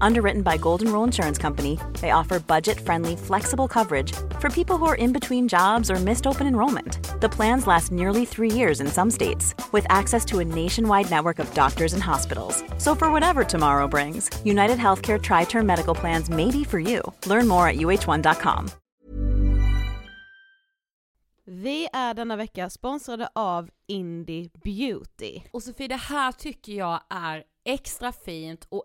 Underwritten by Golden Rule Insurance Company, they offer budget friendly, flexible coverage for people who are in between jobs or missed open enrollment. The plans last nearly three years in some states, with access to a nationwide network of doctors and hospitals. So, for whatever tomorrow brings, United Healthcare Tri Term Medical Plans may be for you. Learn more at uh1.com. Vi är denna vecka sponsrade av Indie Beauty. Och Sofie, det här tycker jag är extra fint och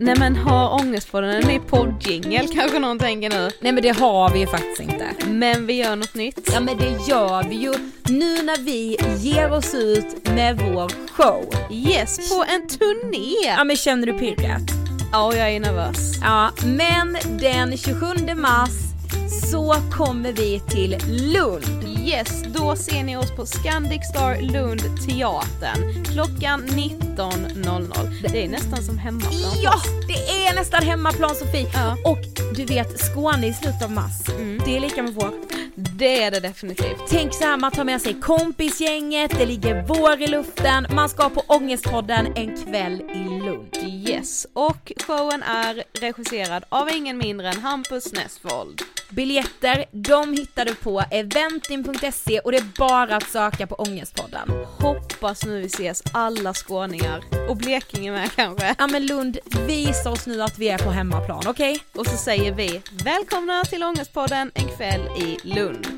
Nej men ha ångestpodden en ny poddjingel kanske någon tänker nu. Nej men det har vi ju faktiskt inte. Men vi gör något nytt. Ja men det gör vi ju nu när vi ger oss ut med vår show. Yes, på en turné! Ja men känner du pirret? Ja, jag är nervös. Ja, men den 27 mars så kommer vi till Lund. Yes, då ser ni oss på Scandic Star Lund Teatern klockan 19.00. Det är nästan som hemmaplan. Ja, det är nästan hemmaplan Sofie. Ja. Och du vet, Skåne i slutet av mars, det är lika med vår. Det är det definitivt. Tänk så här, man tar med sig kompisgänget, det ligger vår i luften, man ska på Ångestpodden en kväll i Lund. Yes, och showen är regisserad av ingen mindre än Hampus Nessvold. Biljetter, de hittar du på eventim.se och det är bara att söka på Ångestpodden. Hoppas nu vi ses alla skåningar. Och Blekinge med kanske. Ja men Lund, visa oss nu att vi är på hemmaplan, okej? Och så säger vi välkomna till Ångestpodden en kväll i Lund.